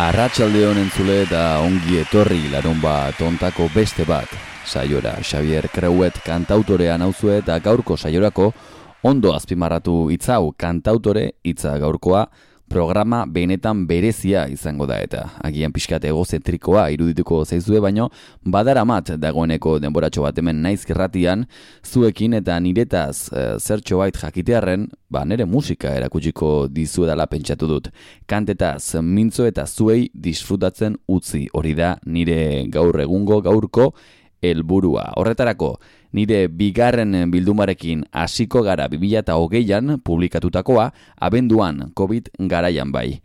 Arratxalde honen zule eta ongi etorri larun bat ontako beste bat. Saiora, Xavier Kreuet kantautorean nauzue eta gaurko saiorako ondo azpimarratu hitzau kantautore hitza gaurkoa programa benetan berezia izango da eta agian pixkat egozentrikoa irudituko zaizue baino badaramat dagoeneko denboratxo bat hemen naiz gerratian zuekin eta niretaz e, zertxo bait jakitearen ba nere musika erakutsiko dizu edala pentsatu dut. Kantetaz mintzo eta zuei disfrutatzen utzi hori da nire gaur egungo gaurko helburua. Horretarako nire bigarren bildumarekin hasiko gara 2008an publikatutakoa abenduan COVID garaian bai.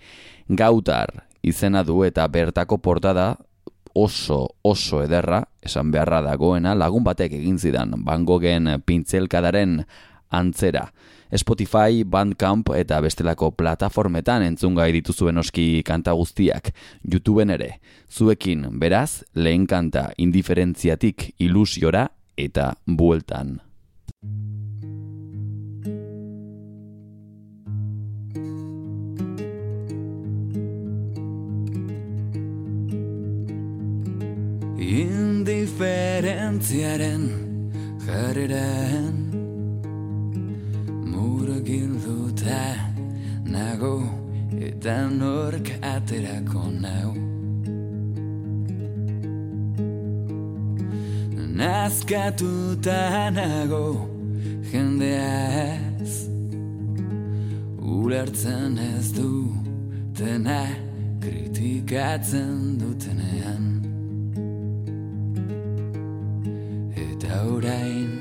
Gautar izena du eta bertako portada oso oso ederra, esan beharra dagoena lagun batek egin zidan bangogen pintzelkadaren antzera. Spotify, Bandcamp eta bestelako plataformetan entzungai dituzuen oski kanta guztiak, YouTubeen ere. Zuekin, beraz, lehen kanta indiferentziatik ilusiora eta bueltan. Indiferentziaren jarreren Murgilduta nago eta nork aterako nau Nazkatuta nago jendea ez. Ulertzen ez du dena kritikatzen dutenean. Eta orain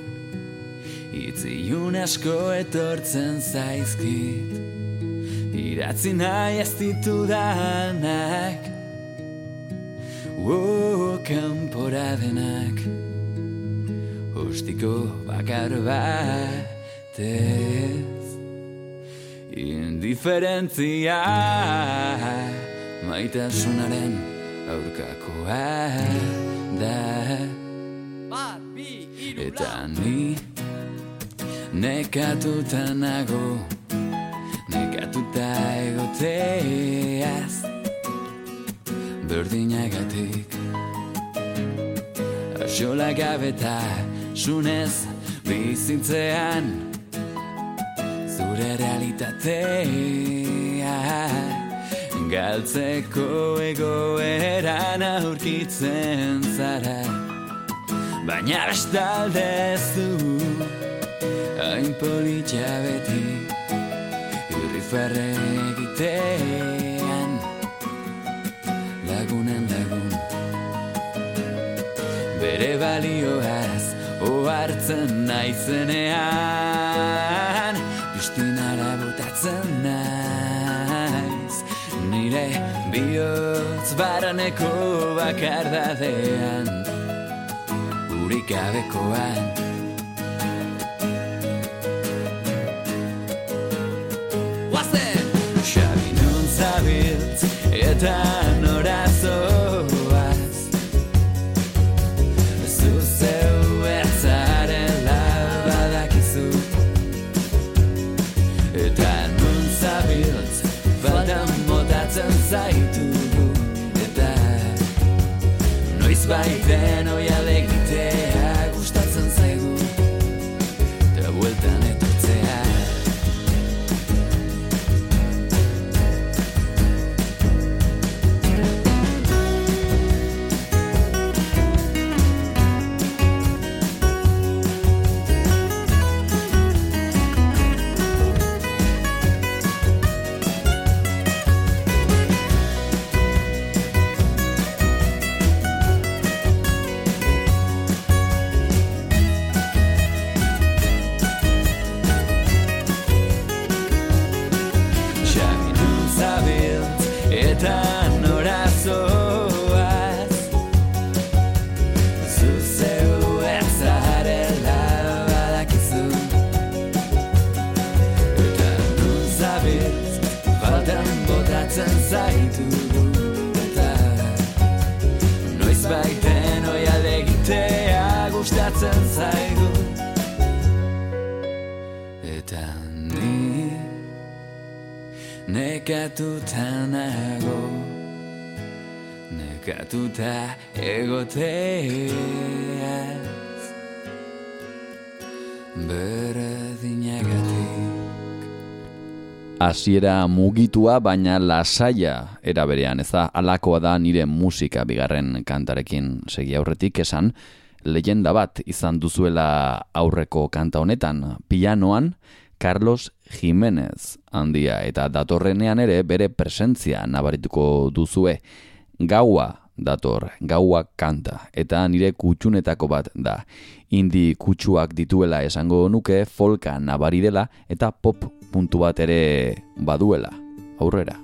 itziun asko etortzen zaizkit. Iratzi nahi ez ditudanak. Wo, kanpora denak Ostiko bakar bat ez Indiferentzia Maitasunaren aurkakoa da. Eta ni Nekatuta nago Nekatuta egoteaz. Berdinagatik Asola gabetak sunez bizitzean zure realitatea galtzeko egoeran aurkitzen zara. Baina bestalde zu hain politxa beti irrifarre egitean lagunen lagun bere balioaz ohartzen naizenean Pistinara botatzen naiz. Nire bihotz baraneko bakardadean Urik abekoan Xabi nun zabiltz eta baiten Eta ni nekatuta nago nekatuta egoteaz berdinagatik Hasiera mugitua baina lasaia era berean ez da alakoa da nire musika bigarren kantarekin. Segi aurretik esan leyenda bat izan duzuela aurreko kanta honetan. Pianoan Carlos Jimenez handia eta datorrenean ere bere presentzia nabarituko duzue. Gaua dator gaua kanta eta nire kutxunetako bat da. Indi kutsuak dituela esango nuke folka nabari dela eta pop puntu bat ere baduela. Aurrera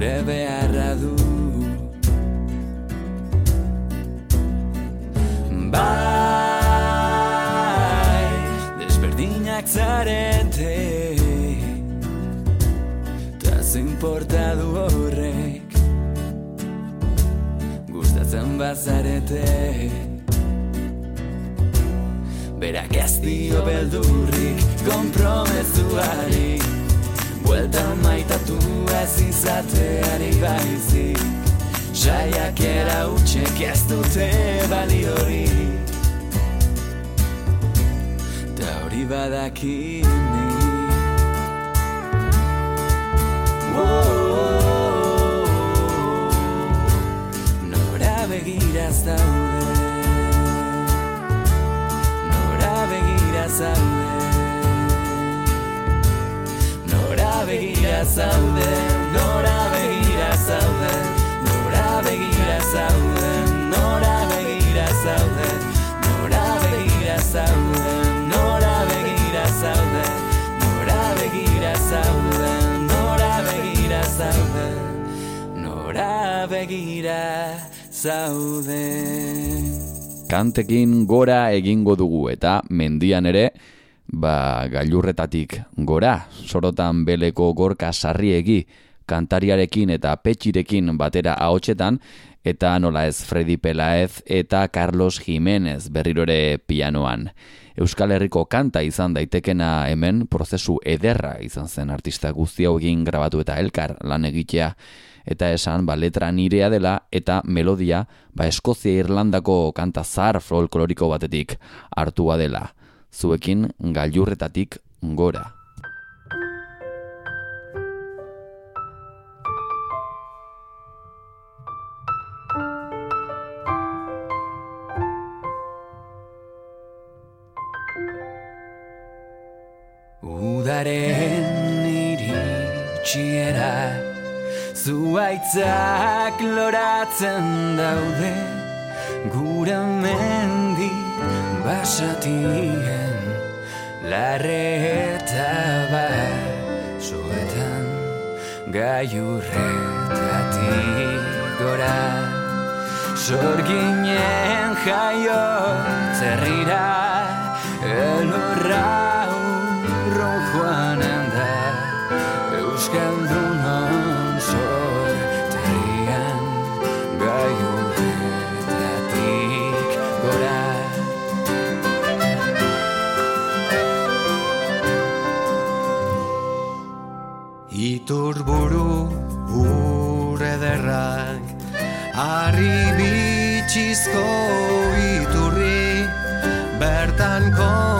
gure beharra du. Bai, desberdinak zarete Taz importa du horrek. Gustatzen bazarete Berak ez dio beldurrik Kompromezuarik Buelta maitatu ez izateari baizik. Saiak utxek ez dute baliori Ta hori badakini Wow, wow, wow, Nora begiraz daude. Nora begiraz daude. Kantekin gora egingo dugu eta mendian ere ba, gailurretatik gora, sorotan beleko gorka sarriegi kantariarekin eta petxirekin batera ahotsetan eta nola ez Freddy Pelaez eta Carlos Jimenez berrirore pianoan. Euskal Herriko kanta izan daitekena hemen prozesu ederra izan zen artista guzti hau egin grabatu eta elkar lan egitea eta esan ba, letra nirea dela eta melodia ba, Eskozia Irlandako kanta zar folkloriko batetik hartua dela. Zuekin gailurretatik gora. Udaren iritsiera Zuaitzak loratzen daude Gure mendi basatien Larreta basoetan Gaiurretatik gora. Sorginen jaio zerrira Elurra Iturburu ure derrak Arri bitxizko iturri Bertan kontatuko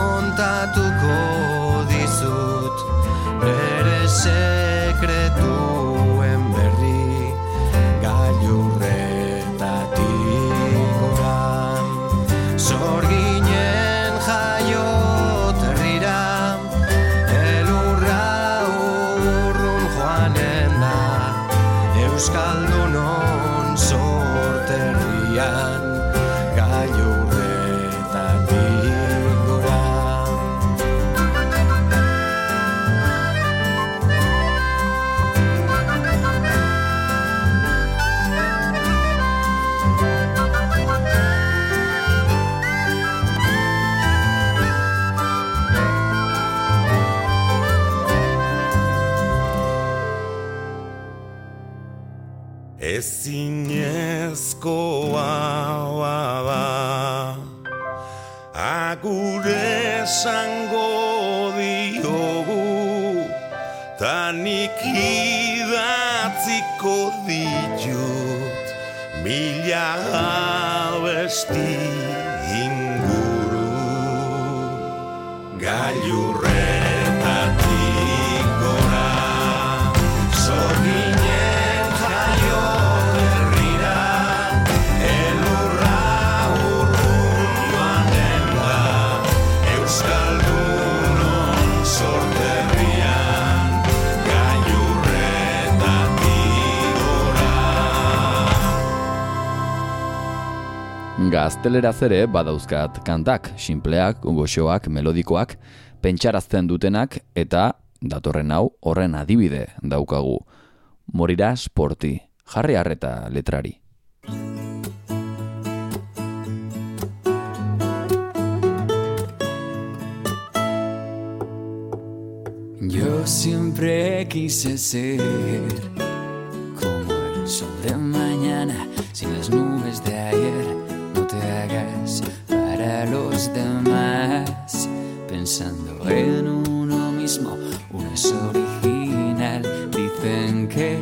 Gazteleraz ere badauzkat kantak, sinpleak, goxoak, melodikoak, pentsarazten dutenak eta datorren hau horren adibide daukagu. Morira sporti, jarri harreta letrari. Yo siempre quise ser como el sol de mañana, sin las nubes de ayer. Te hagas para los demás, pensando en uno mismo. Uno es original. Dicen que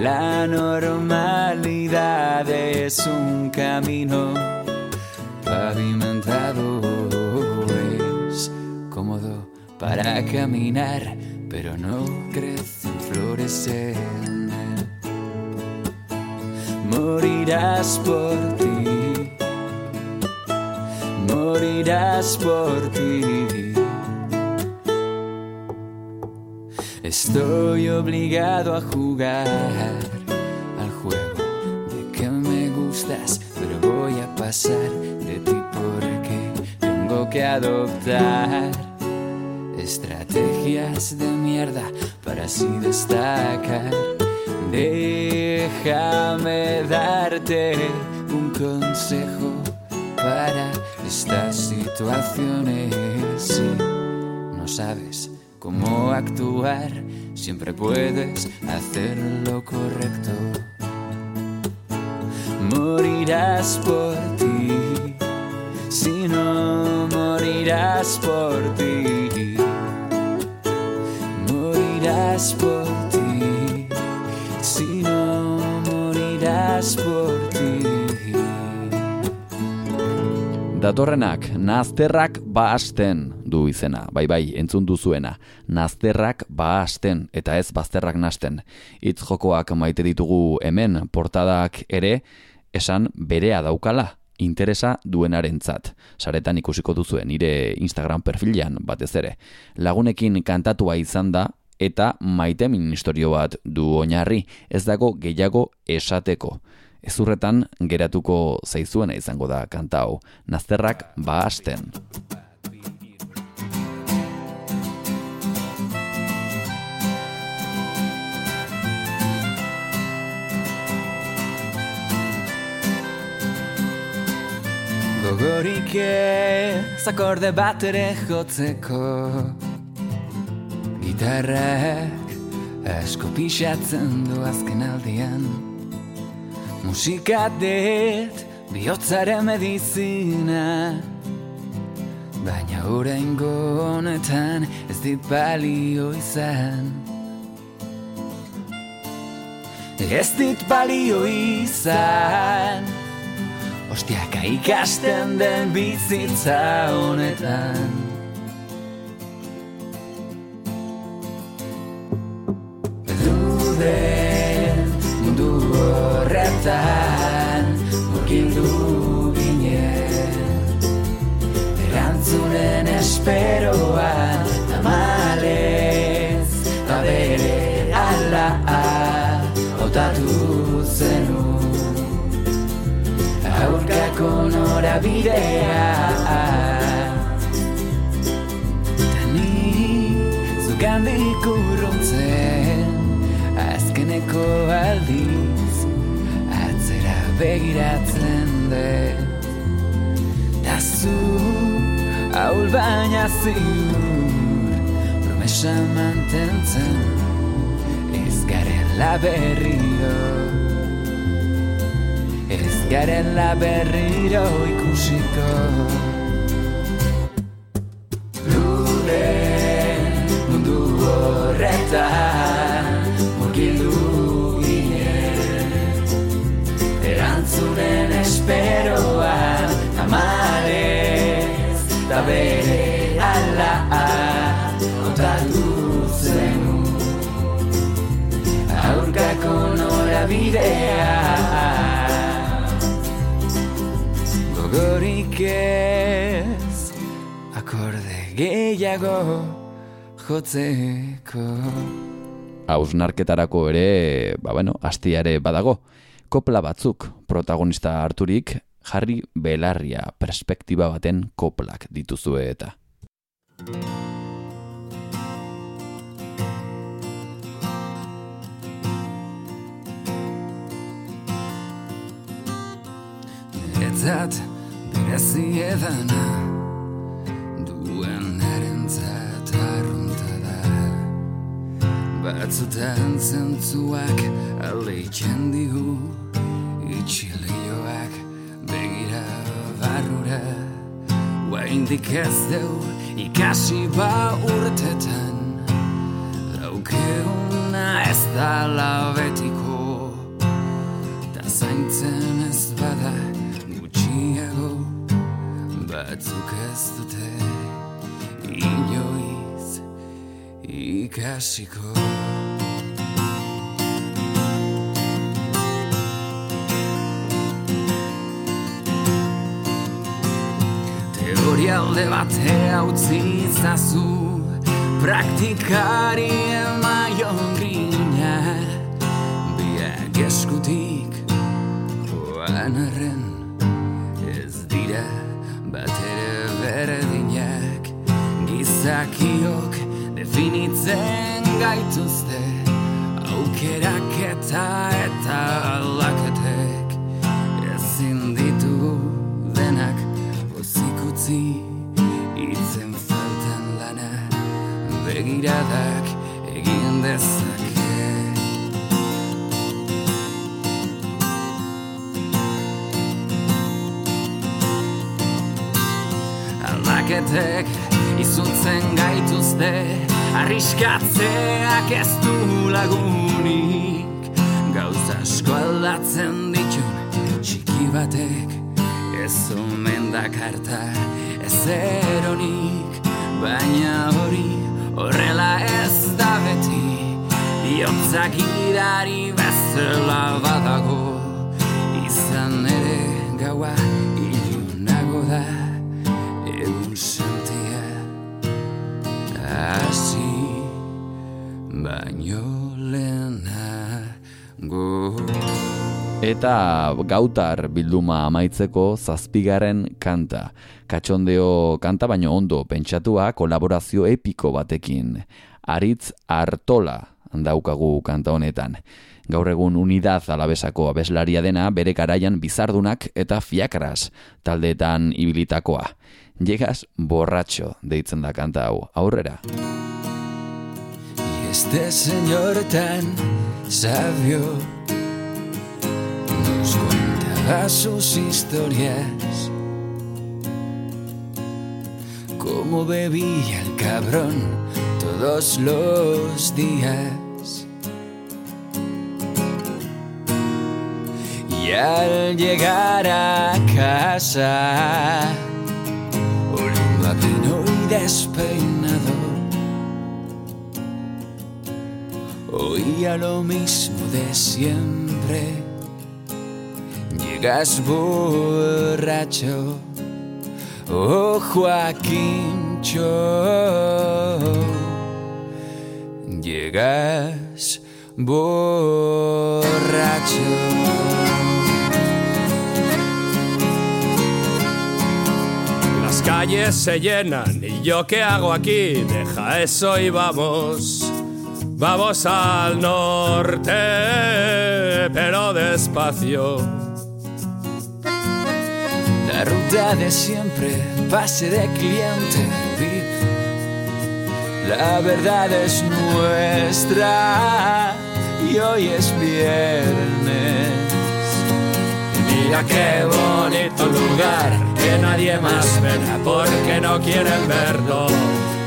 la normalidad es un camino pavimentado. Es cómodo para caminar, pero no crecen flores en él. Morirás por ti, morirás por ti. Estoy obligado a jugar al juego de que me gustas, pero voy a pasar de ti porque tengo que adoptar estrategias de mierda para así destacar. Déjame darte un consejo para estas situaciones. Si no sabes cómo actuar, siempre puedes hacer lo correcto. Morirás por ti, si no morirás por ti. Morirás por Datorrenak, nazterrak baasten du izena, bai bai, entzun duzuena, nazterrak baasten eta ez bazterrak nasten. Itz jokoak maite ditugu hemen, portadak ere, esan berea daukala, interesa duenarentzat. Saretan ikusiko duzuen nire Instagram perfilean batez ere. Lagunekin kantatua izan da eta maite ministerio bat du oinarri, ez dago gehiago esateko. Ezurretan geratuko zaizuena izango da kanta hau. Nazterrak baasten. Gogorik ez akorde bat ere jotzeko Gitarrak asko pixatzen du azken aldian Musika det bihotzaren medizina. Baina orain honetan ez dit balio izan. Ez dit balio izan. Ostiaka ikasten den bizitza honetan. Mundu horretan Murgildu ginen. Erantzunen esperoan Tamalez Ta bere ala Otatu zenun aurkako norabidea Ta ni zugandik urruntzen Azkeneko Atzera begiratzen dut. Ta zu Aul baina ziur Promesa mantentzen Ez garela berriro. Ez garela berriro ikusiko. Luden mundu horretan Esperoan Tamalez da bere ala Kontatu zenun aurkako norabidea Gogorik ez akorde gehiago jotzeko Hausnarketarako ere, ba bueno, astiare badago. Kopla batzuk protagonista harturik jarri belarria perspektiba baten koplak dituzue eta. Niretzat berezi edana Batzutan zentzuak aleitzen digu Itxilioak begira barrura Guaindik ez deu ikasi ba urtetan. Daukeuna ez da labetiko Ta zaintzen ez bada gutxiago Batzuk ez dute. Inoiz ikasiko Teoria alde batea utzi izazu. Praktikari emaion grina. Biak eskutik joan arren. Ez dira batere berdinak. Gizakiok definitzen gaituzte Aukerak eta eta alaketek Ezin ditugu denak pozik utzi Itzen faltan lana begiradak egin dezake. Aldaketek izuntzen gaituzte Arriskatzeak ez du lagunik. Gauza asko aldatzen ditun txiki batek. Ez omen dakarta ez eronik. Baina hori horrela ez da beti. Iotzak idari bezala badago. Izan ere gaua Eta gautar bilduma amaitzeko zazpigaren kanta. Katxondeo kanta baino ondo pentsatua kolaborazio epiko batekin. Aritz Artola daukagu kanta honetan. Gaur egun unidad alabesako abeslaria dena bere garaian bizardunak eta fiakras taldeetan ibilitakoa. Llegas borratxo deitzen da kanta hau. Aurrera. Y este señor tan sabio contaba sus historias. Cómo bebía el cabrón todos los días. Y al llegar a casa, a pino y despeinado. Oía lo mismo de siempre. Llegas borracho, oh Joaquín Llegas borracho. Las calles se llenan y yo qué hago aquí, deja eso y vamos. Vamos al norte, pero despacio. La ruta de siempre, pase de cliente. La verdad es nuestra y hoy es viernes. Mira qué bonito lugar, que nadie más verá porque no quieren verlo.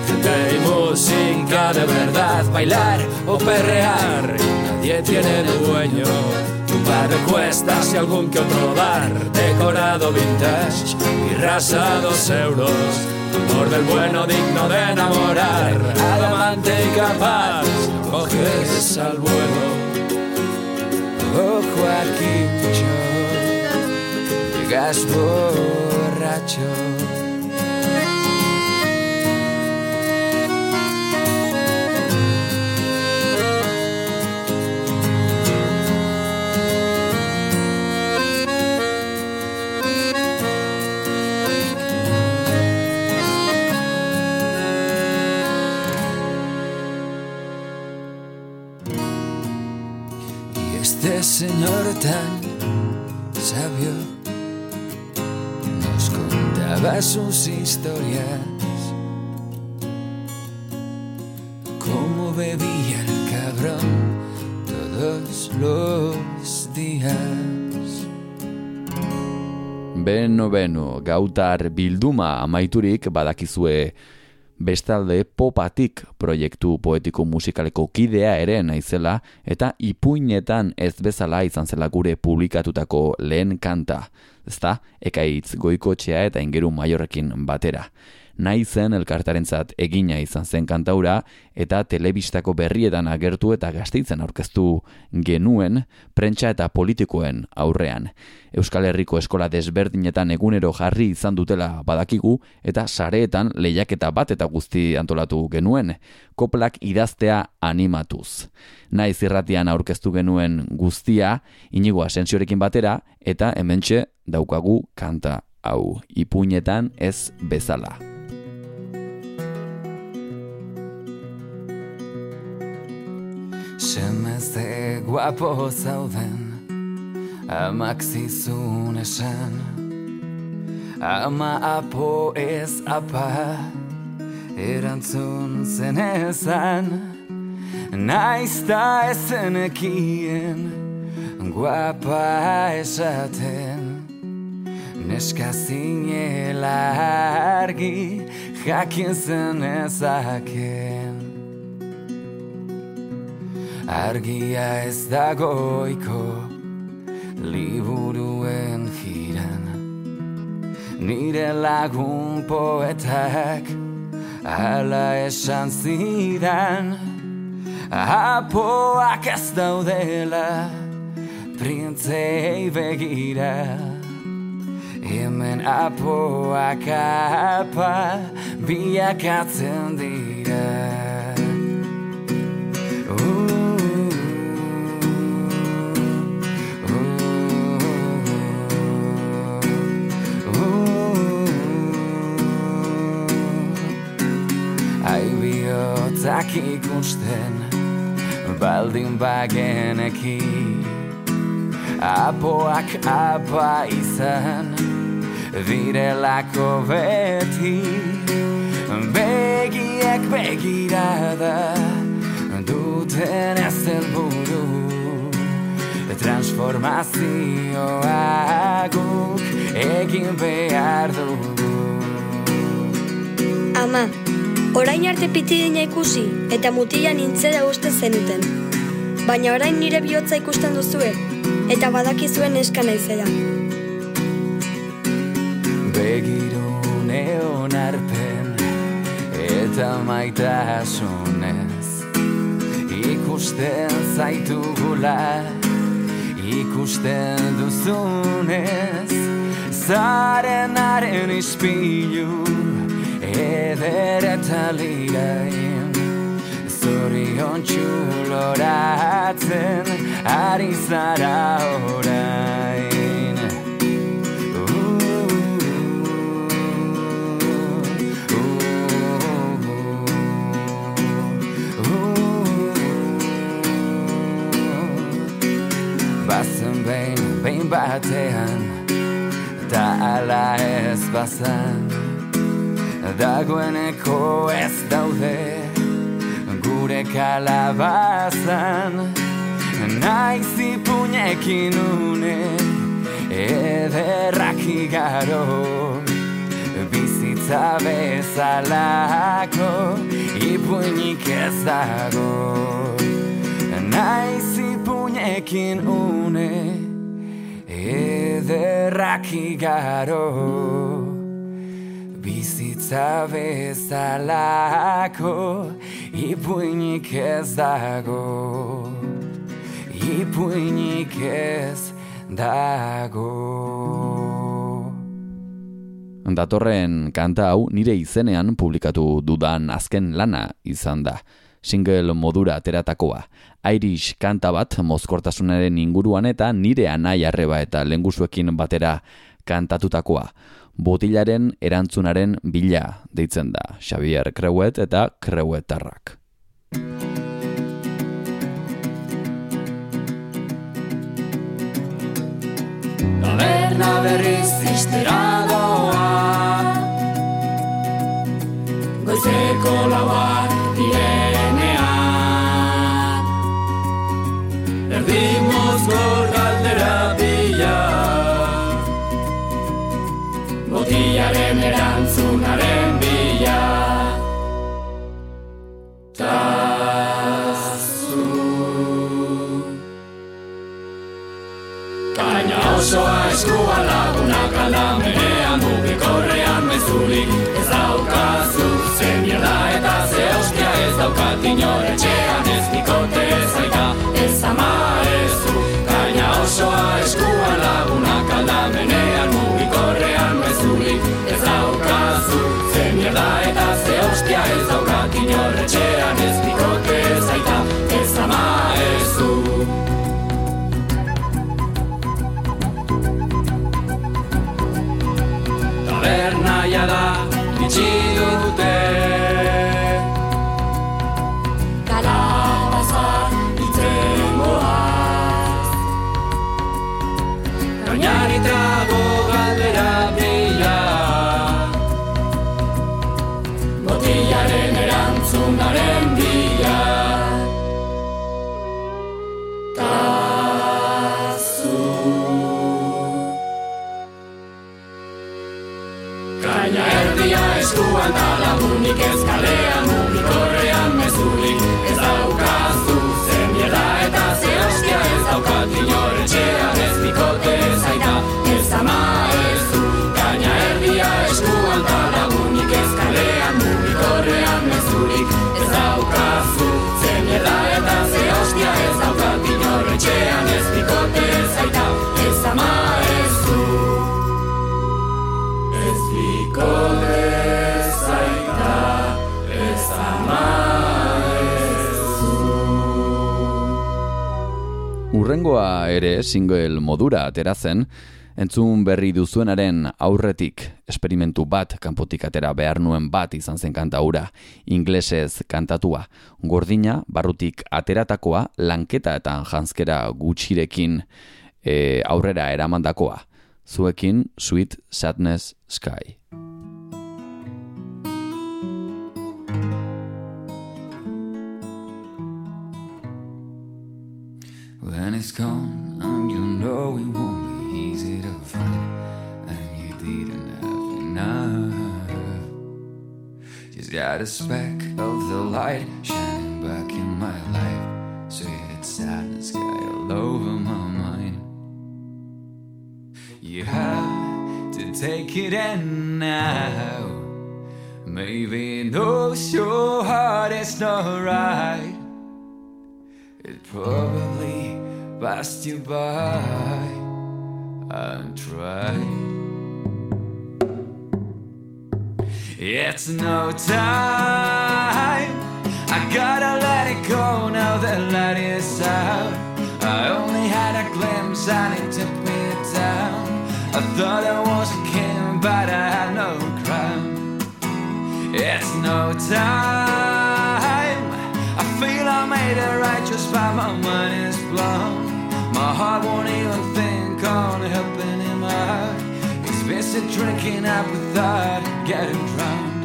Gente y música de verdad, bailar o perrear, nadie tiene dueño. Un par de cuestas y algún que otro bar, decorado vintage y rasa dos euros. Amor del bueno digno de enamorar, al amante y capaz, coges al vuelo. Oh Joaquín, llegas borracho. Señor tan sabio nos contaba sus historias. Cómo bebía el cabrón todos los días. Beno, beno, gautar bilduma amaiturik badakizue bestalde popatik proiektu poetiko musikaleko kidea ere naizela eta ipuinetan ez bezala izan zela gure publikatutako lehen kanta. Ezta, ekaitz goikotxea eta ingeru maiorrekin batera. Naizen elkartarentzat egina izan zen kantaura eta telebistako berrietan agertu eta gazteitzen aurkeztu genuen prentsa eta politikoen aurrean. Euskal Herriko eskola desberdinetan egunero jarri izan dutela badakigu eta sareetan lehiaketa bat eta guzti antolatu genuen, koplak idaztea animatuz. Naiz irratian aurkeztu genuen guztia, inigo asensiorekin batera eta hementxe daukagu kanta hau, ipuinetan ez bezala. Semezde guapo zauden Amak zizun esan. Ama apo ez apa Erantzun zen ezan Naizta ezenekien Guapa esaten. Neska zinela argi Jakin zen ezaken Argia ez dagoiko liburuen jiran. Nire lagun poetak ala esan zidan apoak ez daudela printzei begira. Hemen apoak apa biakatzen dira Aibihotzak ikusten baldin bageneki. Apoak apa izan direlako beti Begiek begirada duten ez helburu Transformazioa guk egin behar dugu. Ama, orain arte pitidina ikusi eta mutila nintzera uste zenuten. Baina orain nire bihotza ikusten duzue eta badakizuen eska naizela. Begirune onarpen eta maitasunez Ikusten zaitugula ikusten duzunez Zarenaren ispilu eder eta lirain Zorion txuloratzen ari zara orain. Bazen behin, behin batean Da ala ez bazan Dagoeneko ez daude Gure kalabazan Naiz ipuñekin une Ederrak igaro Bizitza bezalako Ipuinik ez dago. Naiz ipuñekin une Ederrak igaro Bizitza bezalako Ipuinik ez dago Ipuinik ez dago Datorren kanta hau nire izenean publikatu dudan azken lana izan da. Single modura ateratakoa. Irish kanta bat mozkortasunaren inguruan eta nire anai arreba eta lengusuekin batera kantatutakoa. Botilaren erantzunaren bila deitzen da. Xavier Creuet eta Creuetarrak. Taberna berriz iztera doa Goizeko lauak itxi dute diskoa ere single modura atera zen, entzun berri duzuenaren aurretik esperimentu bat kanpotik atera behar nuen bat izan zen kantaura, inglesez kantatua, gordina barrutik ateratakoa lanketa eta janskera gutxirekin e, aurrera eramandakoa. Zuekin Sweet Sadness Sky. When it's gone, and you know it won't be easy to find, and you didn't have enough. Just got a speck of the light shining back in my life, so it's sadness sky all over my mind. You have to take it in now. Maybe knows your heart is not right. It probably passed you by and tried. It's no time. I gotta let it go now that light is out. I only had a glimpse and it took me down. I thought I was a king, but I had no crown. It's no time. I feel I made it right just by my mind is blown. My heart won't even think on helping him out. He's busy drinking up without getting drowned.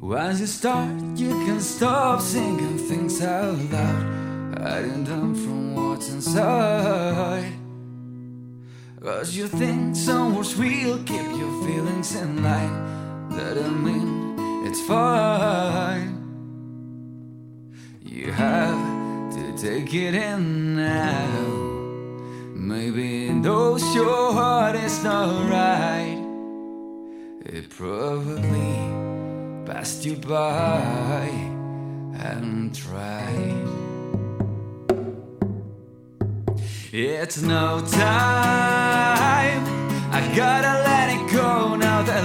Once you start, you can stop singing things out loud, hiding them from what's inside. Cause you think someone's real, keep your feelings in line. Doesn't mean it's fine. You have to take it in now. Maybe knows your heart is not right. It probably passed you by and tried. It's no time. I gotta let it go now that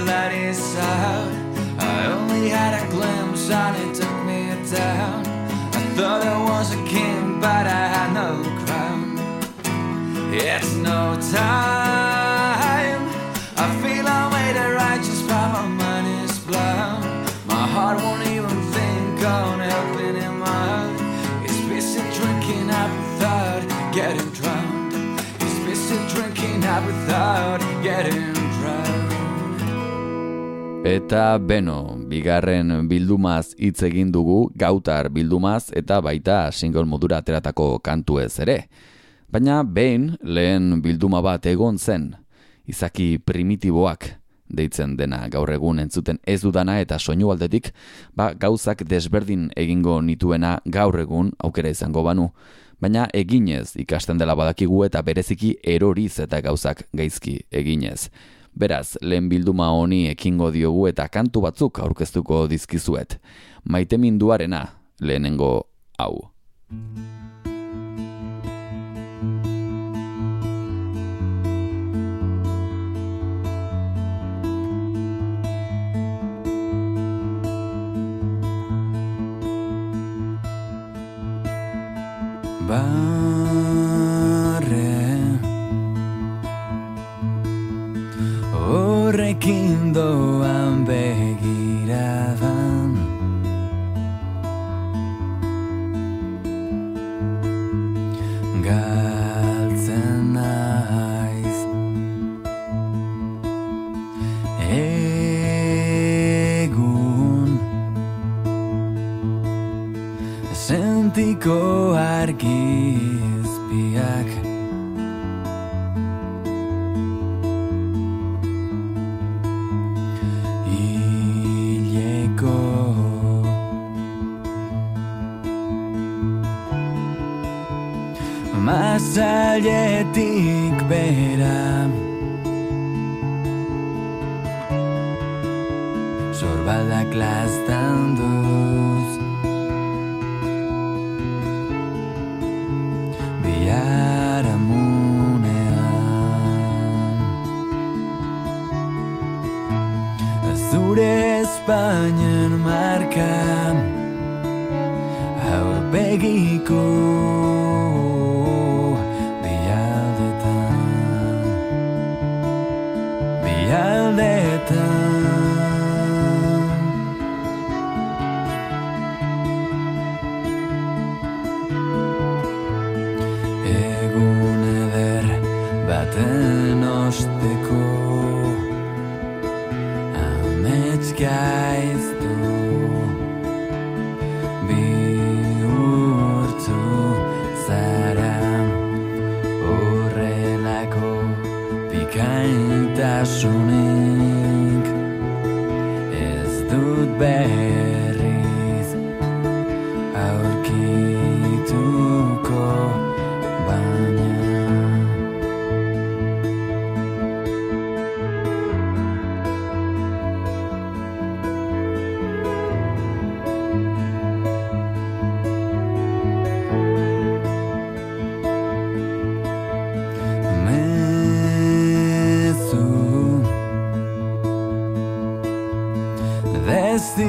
had a glimpse and it took me down. I thought I was a king, but I had no crown. It's no time. I feel I made it right just by my mind is blown. My heart won't even think on helping him out. He's busy drinking up without getting drowned. He's busy drinking up without getting. Eta beno, bigarren bildumaz hitz egin dugu, gautar bildumaz eta baita single modura ateratako kantu ez ere. Baina behin lehen bilduma bat egon zen, izaki primitiboak deitzen dena gaur egun entzuten ez dudana eta soinu aldetik, ba gauzak desberdin egingo nituena gaur egun aukera izango banu, baina eginez ikasten dela badakigu eta bereziki eroriz eta gauzak gaizki eginez. Beraz, lehen bilduma honi ekingo diogu eta kantu batzuk aurkeztuko dizkizuet. Maite minduarena lehenengo hau. Barre Horrekin doan begiradan. Galtzen naiz. Egun. Sentiko argizpiak zailetik bera. Zorbaldak lastan duz. Biar amunean. Azure Espainian marka. Hau begikoa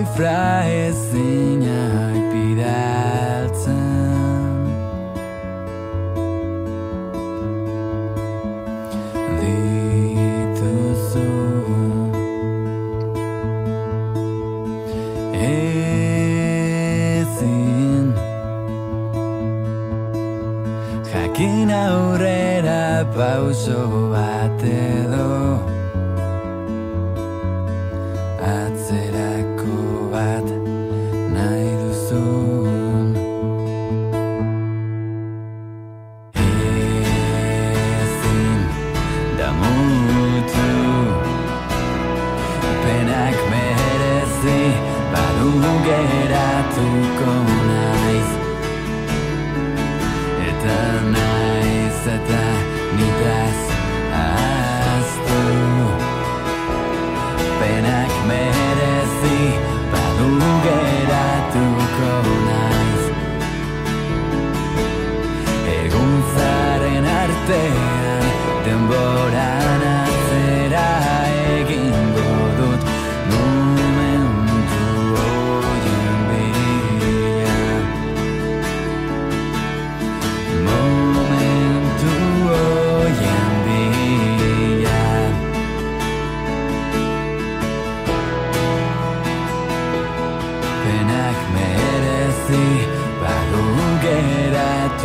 livrar.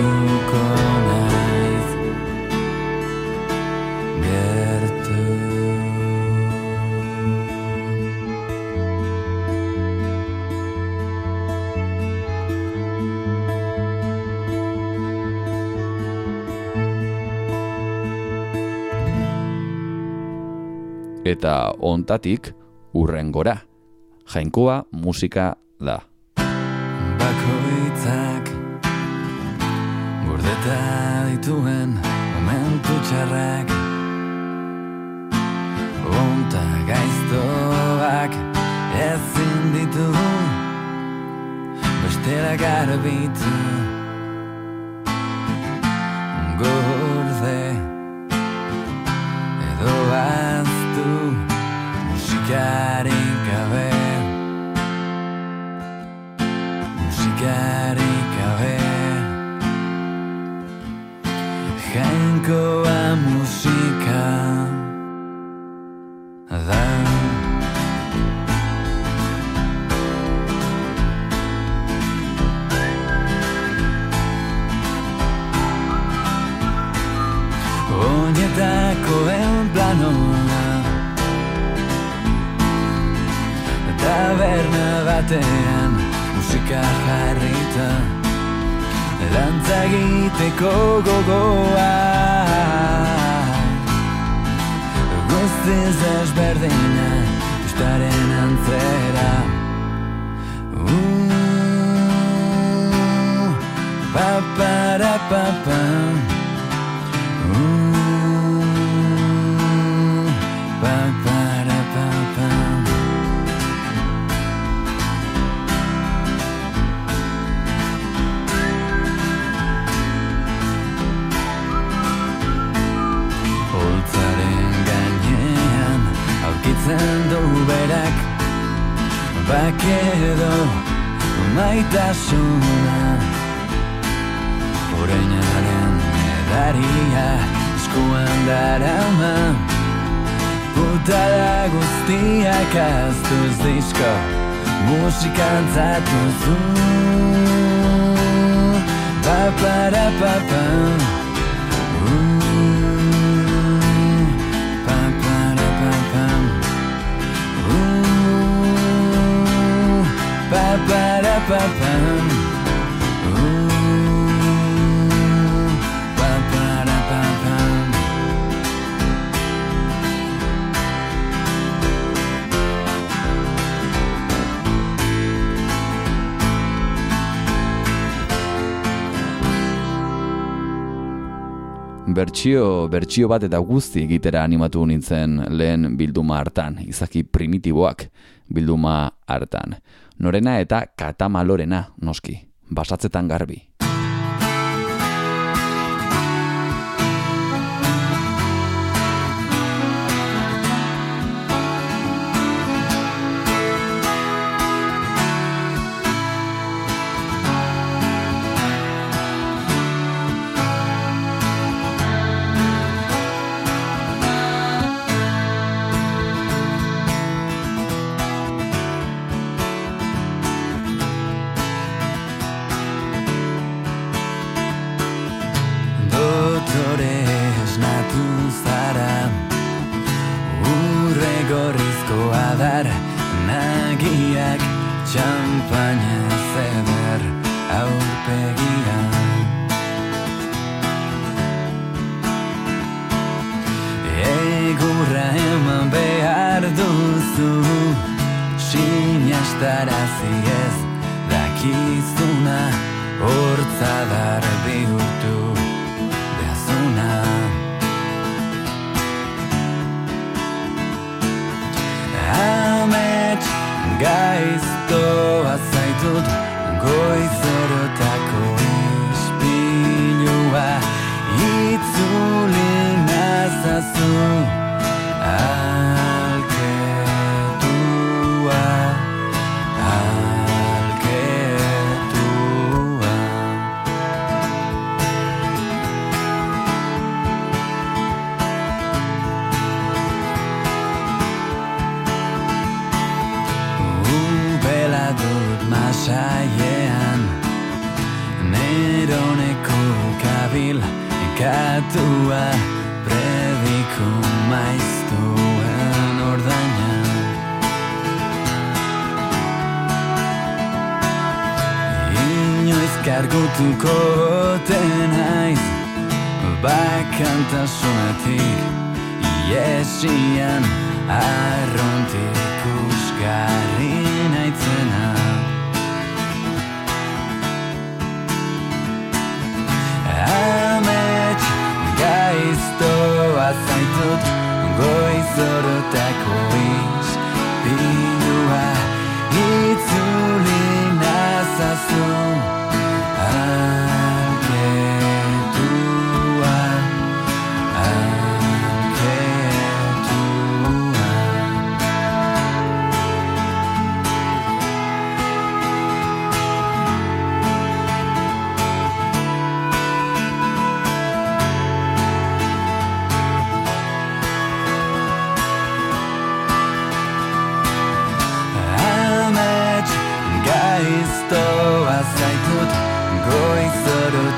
uko naiz berte eta ontatik urrengora jainkoa musika da. beta dituen momentu txarrak Unta gaiztoak ezin ditu Bestera garbitu Gorde edo aztu Musikari gabe. Musikari gaurkoa musika da Oinetako enplanoa Taberna batean musika jarrita. Dantza egiteko gogoa. Biz ez berdena antzera Bertsio, bertsio bat eta guzti egitera animatu nintzen lehen bilduma hartan, izaki primitiboak bilduma hartan. Norena eta katamalorena, noski, basatzetan garbi. Katua Prediku maiztuen ordaina Inoiz kargutuko tenaiz Bakantasunetik Iesian arrontik usgarri naitzena gaiztoa zaitut Goizorotako izpilua Itzuli nazazu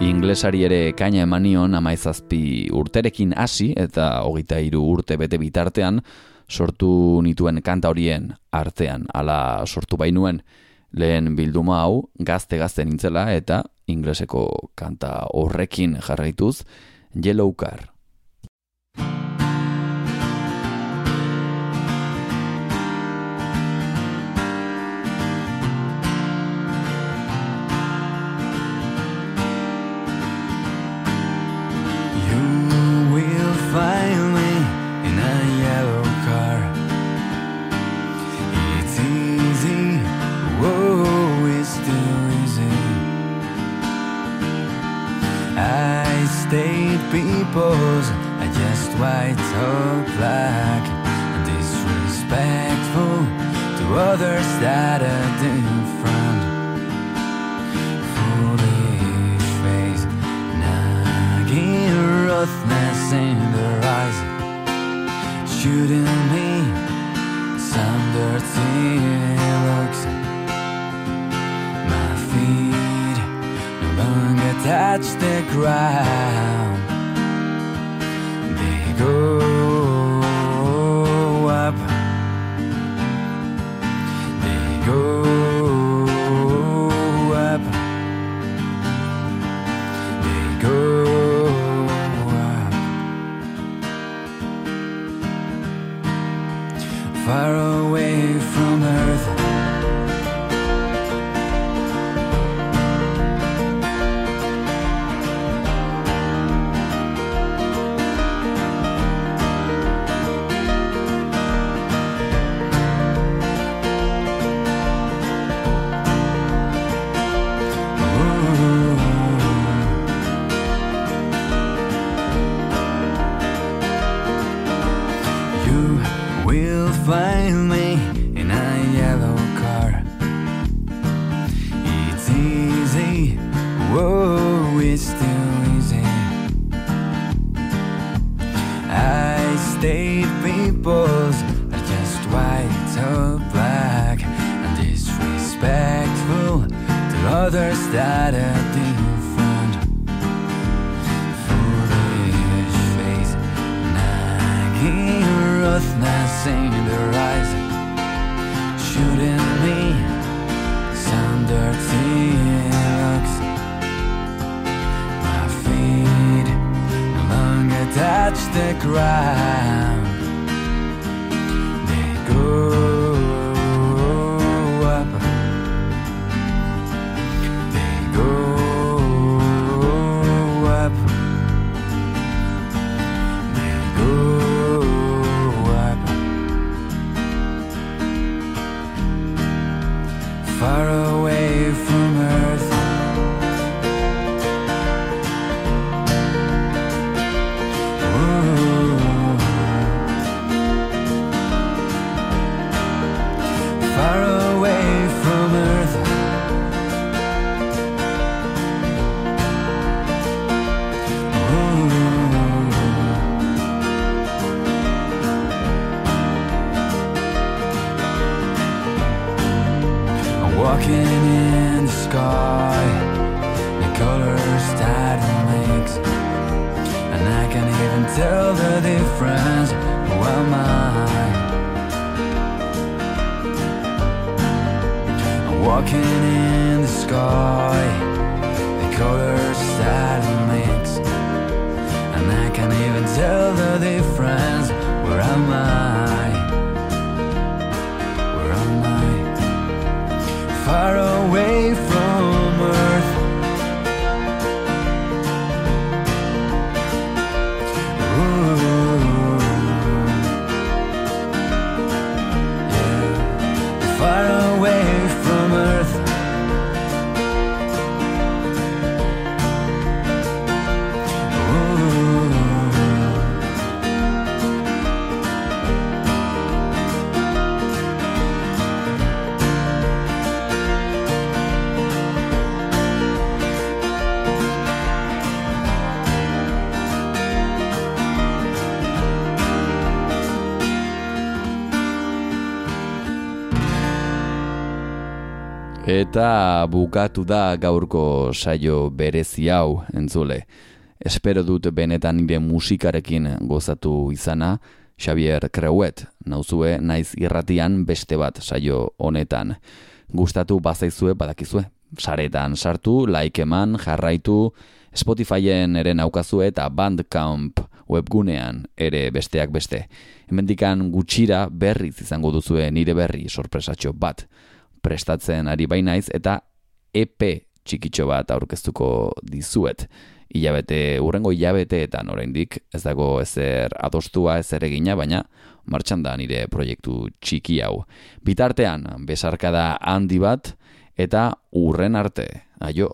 Inglesari ere kaina emanion amaizazpi urterekin hasi eta hogeita hiru urte bete bitartean sortu nituen kanta horien artean. Hala sortu bainuen lehen bilduma hau gazte-gazte nintzela eta ingleseko kanta horrekin jarraituz Yellow Car. Peoples are just white or black, disrespectful to others that are different. Foolish face, nagging roughness in their eyes, shooting me some dirty looks. My feet no longer touch the ground. Go up. They go up. They go up. Far away from earth. Eta bukatu da gaurko saio berezi hau, entzule. Espero dut benetan nire musikarekin gozatu izana, Xavier Creuet, nauzue naiz irratian beste bat saio honetan. Gustatu bazaizue badakizue. Saretan sartu, like eman, jarraitu, Spotifyen ere naukazue eta Bandcamp webgunean ere besteak beste. Hemendikan gutxira berriz izango duzue nire berri sorpresatxo bat prestatzen ari bainaiz eta EP txikitxo bat aurkeztuko dizuet. Ilabete, urrengo hilabeteetan oraindik ez dago ezer adostua, ezer egina, baina martxan da nire proiektu txiki hau. Bitartean, besarkada handi bat eta urren arte. Aio!